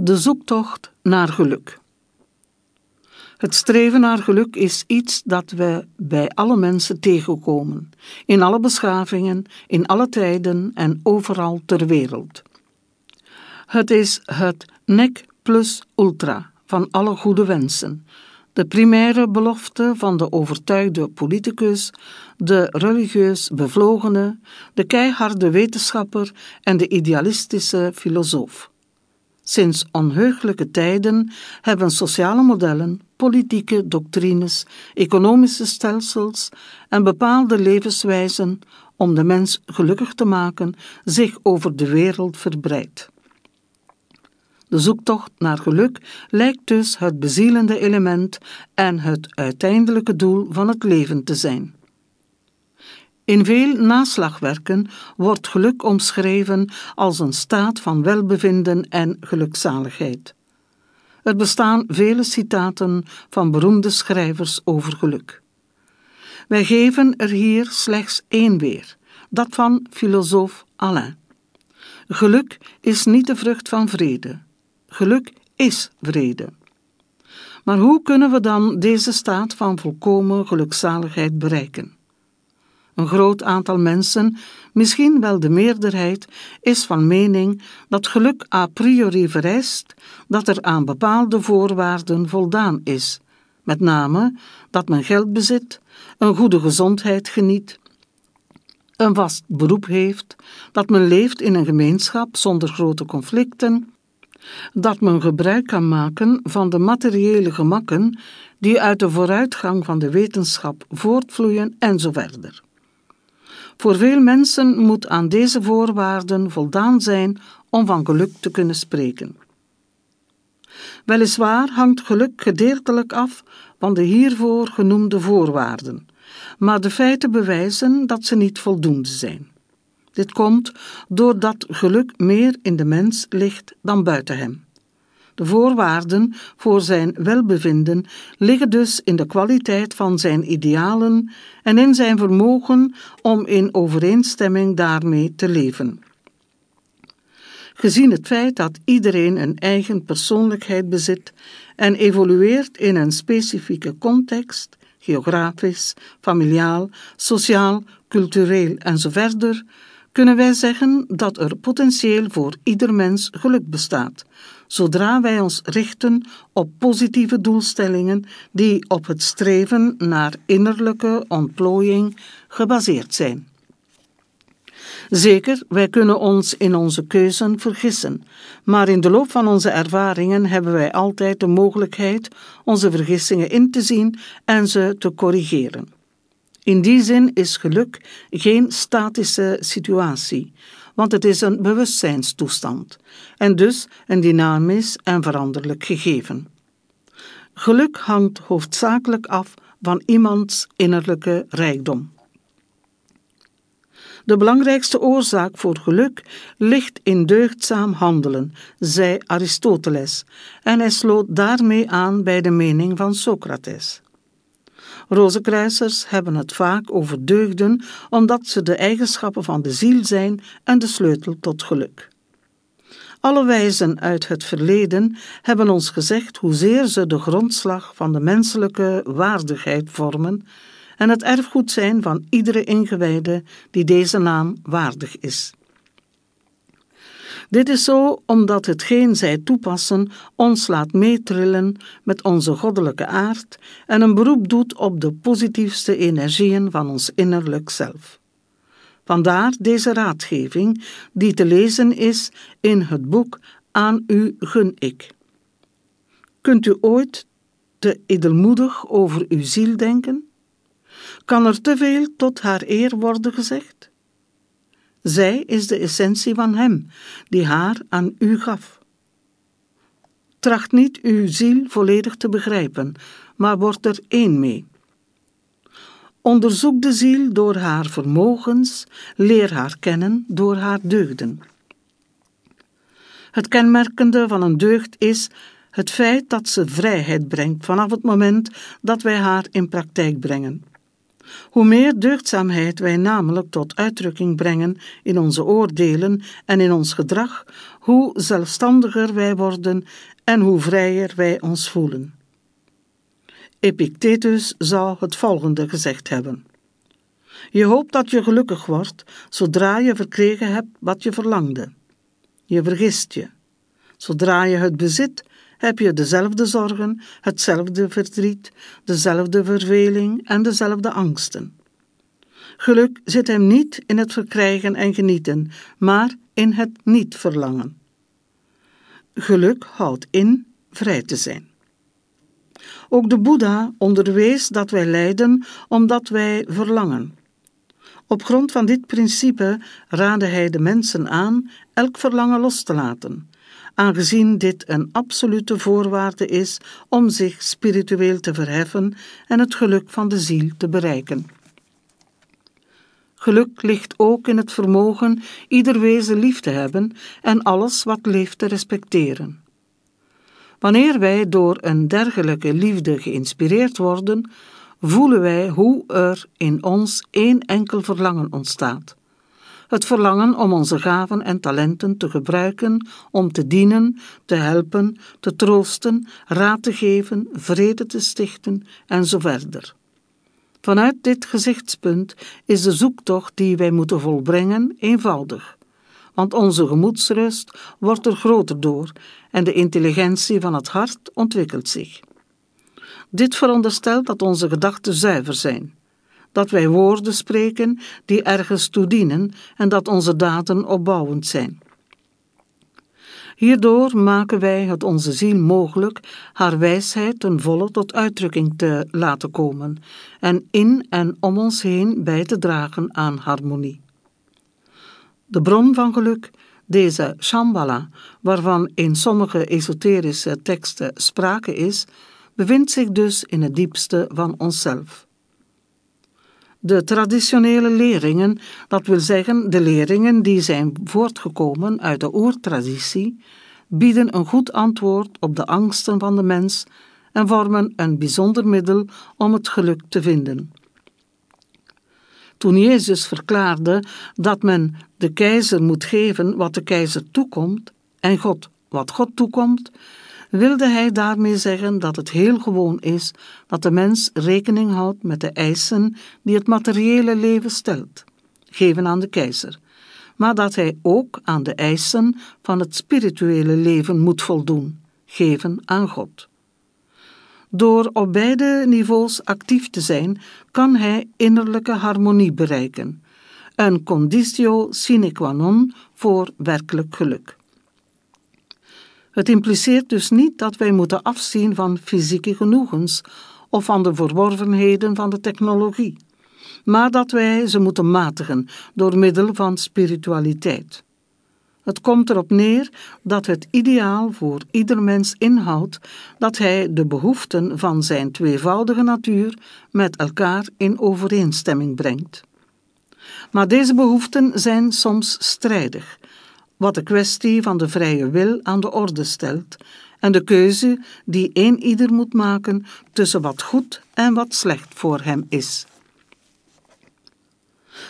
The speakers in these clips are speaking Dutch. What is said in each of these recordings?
De zoektocht naar geluk. Het streven naar geluk is iets dat we bij alle mensen tegenkomen, in alle beschavingen, in alle tijden en overal ter wereld. Het is het nec plus ultra van alle goede wensen, de primaire belofte van de overtuigde politicus, de religieus bevlogene, de keiharde wetenschapper en de idealistische filosoof. Sinds onheugelijke tijden hebben sociale modellen, politieke doctrines, economische stelsels en bepaalde levenswijzen om de mens gelukkig te maken zich over de wereld verbreid. De zoektocht naar geluk lijkt dus het bezielende element en het uiteindelijke doel van het leven te zijn. In veel naslagwerken wordt geluk omschreven als een staat van welbevinden en gelukzaligheid. Er bestaan vele citaten van beroemde schrijvers over geluk. Wij geven er hier slechts één weer, dat van filosoof Alain. Geluk is niet de vrucht van vrede. Geluk is vrede. Maar hoe kunnen we dan deze staat van volkomen gelukzaligheid bereiken? Een groot aantal mensen, misschien wel de meerderheid, is van mening dat geluk a priori vereist dat er aan bepaalde voorwaarden voldaan is, met name dat men geld bezit, een goede gezondheid geniet, een vast beroep heeft, dat men leeft in een gemeenschap zonder grote conflicten, dat men gebruik kan maken van de materiële gemakken die uit de vooruitgang van de wetenschap voortvloeien en zo verder. Voor veel mensen moet aan deze voorwaarden voldaan zijn om van geluk te kunnen spreken. Weliswaar hangt geluk gedeeltelijk af van de hiervoor genoemde voorwaarden, maar de feiten bewijzen dat ze niet voldoende zijn. Dit komt doordat geluk meer in de mens ligt dan buiten hem. De voorwaarden voor zijn welbevinden liggen dus in de kwaliteit van zijn idealen en in zijn vermogen om in overeenstemming daarmee te leven. Gezien het feit dat iedereen een eigen persoonlijkheid bezit en evolueert in een specifieke context, geografisch, familiaal, sociaal, cultureel enzovoort, kunnen wij zeggen dat er potentieel voor ieder mens geluk bestaat, zodra wij ons richten op positieve doelstellingen die op het streven naar innerlijke ontplooiing gebaseerd zijn. Zeker, wij kunnen ons in onze keuzen vergissen, maar in de loop van onze ervaringen hebben wij altijd de mogelijkheid onze vergissingen in te zien en ze te corrigeren. In die zin is geluk geen statische situatie, want het is een bewustzijnstoestand en dus een dynamisch en veranderlijk gegeven. Geluk hangt hoofdzakelijk af van iemands innerlijke rijkdom. De belangrijkste oorzaak voor geluk ligt in deugdzaam handelen, zei Aristoteles, en hij sloot daarmee aan bij de mening van Socrates. Rozenkruisers hebben het vaak over deugden, omdat ze de eigenschappen van de ziel zijn en de sleutel tot geluk. Alle wijzen uit het verleden hebben ons gezegd hoezeer ze de grondslag van de menselijke waardigheid vormen en het erfgoed zijn van iedere ingewijde die deze naam waardig is. Dit is zo omdat hetgeen zij toepassen ons laat meetrillen met onze goddelijke aard en een beroep doet op de positiefste energieën van ons innerlijk zelf. Vandaar deze raadgeving, die te lezen is in het boek Aan u gun ik. Kunt u ooit te edelmoedig over uw ziel denken? Kan er te veel tot haar eer worden gezegd? Zij is de essentie van Hem, die haar aan u gaf. Tracht niet uw ziel volledig te begrijpen, maar word er één mee. Onderzoek de ziel door haar vermogens, leer haar kennen door haar deugden. Het kenmerkende van een deugd is het feit dat ze vrijheid brengt vanaf het moment dat wij haar in praktijk brengen. Hoe meer deugdzaamheid wij namelijk tot uitdrukking brengen in onze oordelen en in ons gedrag, hoe zelfstandiger wij worden en hoe vrijer wij ons voelen. Epictetus zou het volgende gezegd hebben. Je hoopt dat je gelukkig wordt zodra je verkregen hebt wat je verlangde. Je vergist je. Zodra je het bezit, heb je dezelfde zorgen, hetzelfde verdriet, dezelfde verveling en dezelfde angsten. Geluk zit hem niet in het verkrijgen en genieten, maar in het niet verlangen. Geluk houdt in vrij te zijn. Ook de Boeddha onderwees dat wij lijden omdat wij verlangen. Op grond van dit principe raadde hij de mensen aan elk verlangen los te laten, aangezien dit een absolute voorwaarde is om zich spiritueel te verheffen en het geluk van de ziel te bereiken. Geluk ligt ook in het vermogen ieder wezen lief te hebben en alles wat leeft te respecteren. Wanneer wij door een dergelijke liefde geïnspireerd worden, voelen wij hoe er in ons één enkel verlangen ontstaat. Het verlangen om onze gaven en talenten te gebruiken om te dienen, te helpen, te troosten, raad te geven, vrede te stichten en zo verder. Vanuit dit gezichtspunt is de zoektocht die wij moeten volbrengen eenvoudig, want onze gemoedsrust wordt er groter door en de intelligentie van het hart ontwikkelt zich. Dit veronderstelt dat onze gedachten zuiver zijn, dat wij woorden spreken die ergens toe dienen en dat onze daden opbouwend zijn. Hierdoor maken wij het onze ziel mogelijk haar wijsheid ten volle tot uitdrukking te laten komen en in en om ons heen bij te dragen aan harmonie. De bron van geluk, deze Shambhala, waarvan in sommige esoterische teksten sprake is, bevindt zich dus in het diepste van onszelf. De traditionele leringen, dat wil zeggen de leringen die zijn voortgekomen uit de oertraditie, bieden een goed antwoord op de angsten van de mens en vormen een bijzonder middel om het geluk te vinden. Toen Jezus verklaarde dat men de keizer moet geven wat de keizer toekomt en God wat God toekomt, wilde hij daarmee zeggen dat het heel gewoon is dat de mens rekening houdt met de eisen die het materiële leven stelt, geven aan de keizer, maar dat hij ook aan de eisen van het spirituele leven moet voldoen, geven aan God. Door op beide niveaus actief te zijn, kan hij innerlijke harmonie bereiken, een conditio sine qua non voor werkelijk geluk. Het impliceert dus niet dat wij moeten afzien van fysieke genoegens of van de verworvenheden van de technologie, maar dat wij ze moeten matigen door middel van spiritualiteit. Het komt erop neer dat het ideaal voor ieder mens inhoudt dat hij de behoeften van zijn tweevoudige natuur met elkaar in overeenstemming brengt. Maar deze behoeften zijn soms strijdig wat de kwestie van de vrije wil aan de orde stelt en de keuze die een ieder moet maken tussen wat goed en wat slecht voor hem is.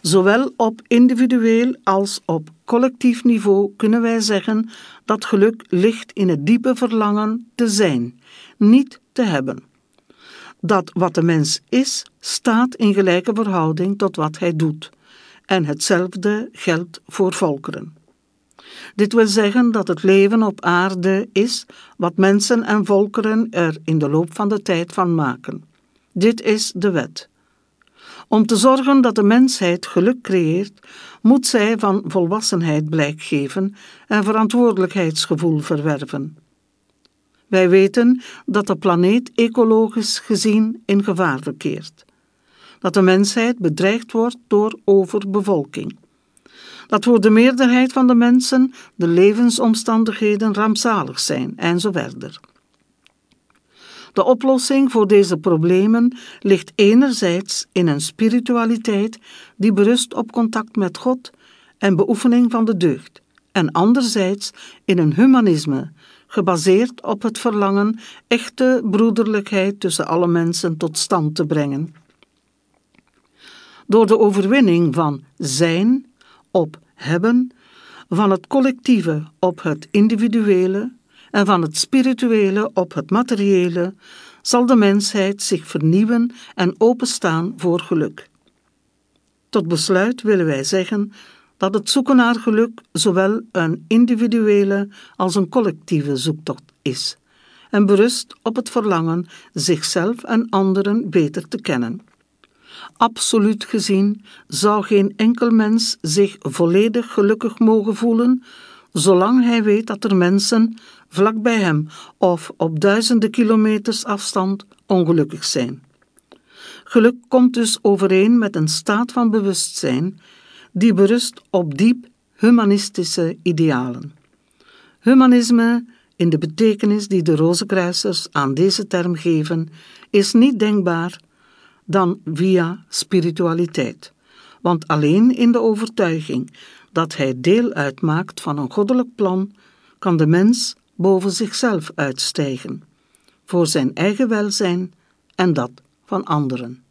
Zowel op individueel als op collectief niveau kunnen wij zeggen dat geluk ligt in het diepe verlangen te zijn, niet te hebben. Dat wat de mens is, staat in gelijke verhouding tot wat hij doet, en hetzelfde geldt voor volkeren. Dit wil zeggen dat het leven op aarde is wat mensen en volkeren er in de loop van de tijd van maken. Dit is de wet. Om te zorgen dat de mensheid geluk creëert, moet zij van volwassenheid blijk geven en verantwoordelijkheidsgevoel verwerven. Wij weten dat de planeet ecologisch gezien in gevaar verkeert, dat de mensheid bedreigd wordt door overbevolking dat voor de meerderheid van de mensen de levensomstandigheden rampzalig zijn en zo verder. De oplossing voor deze problemen ligt enerzijds in een spiritualiteit die berust op contact met God en beoefening van de deugd, en anderzijds in een humanisme gebaseerd op het verlangen echte broederlijkheid tussen alle mensen tot stand te brengen. door de overwinning van zijn op hebben, van het collectieve op het individuele en van het spirituele op het materiële, zal de mensheid zich vernieuwen en openstaan voor geluk. Tot besluit willen wij zeggen dat het zoeken naar geluk zowel een individuele als een collectieve zoektocht is en berust op het verlangen zichzelf en anderen beter te kennen. Absoluut gezien zou geen enkel mens zich volledig gelukkig mogen voelen, zolang hij weet dat er mensen vlak bij hem of op duizenden kilometers afstand ongelukkig zijn. Geluk komt dus overeen met een staat van bewustzijn die berust op diep humanistische idealen. Humanisme, in de betekenis die de Rozenkruisers aan deze term geven, is niet denkbaar dan via spiritualiteit, want alleen in de overtuiging dat hij deel uitmaakt van een goddelijk plan, kan de mens boven zichzelf uitstijgen, voor zijn eigen welzijn en dat van anderen.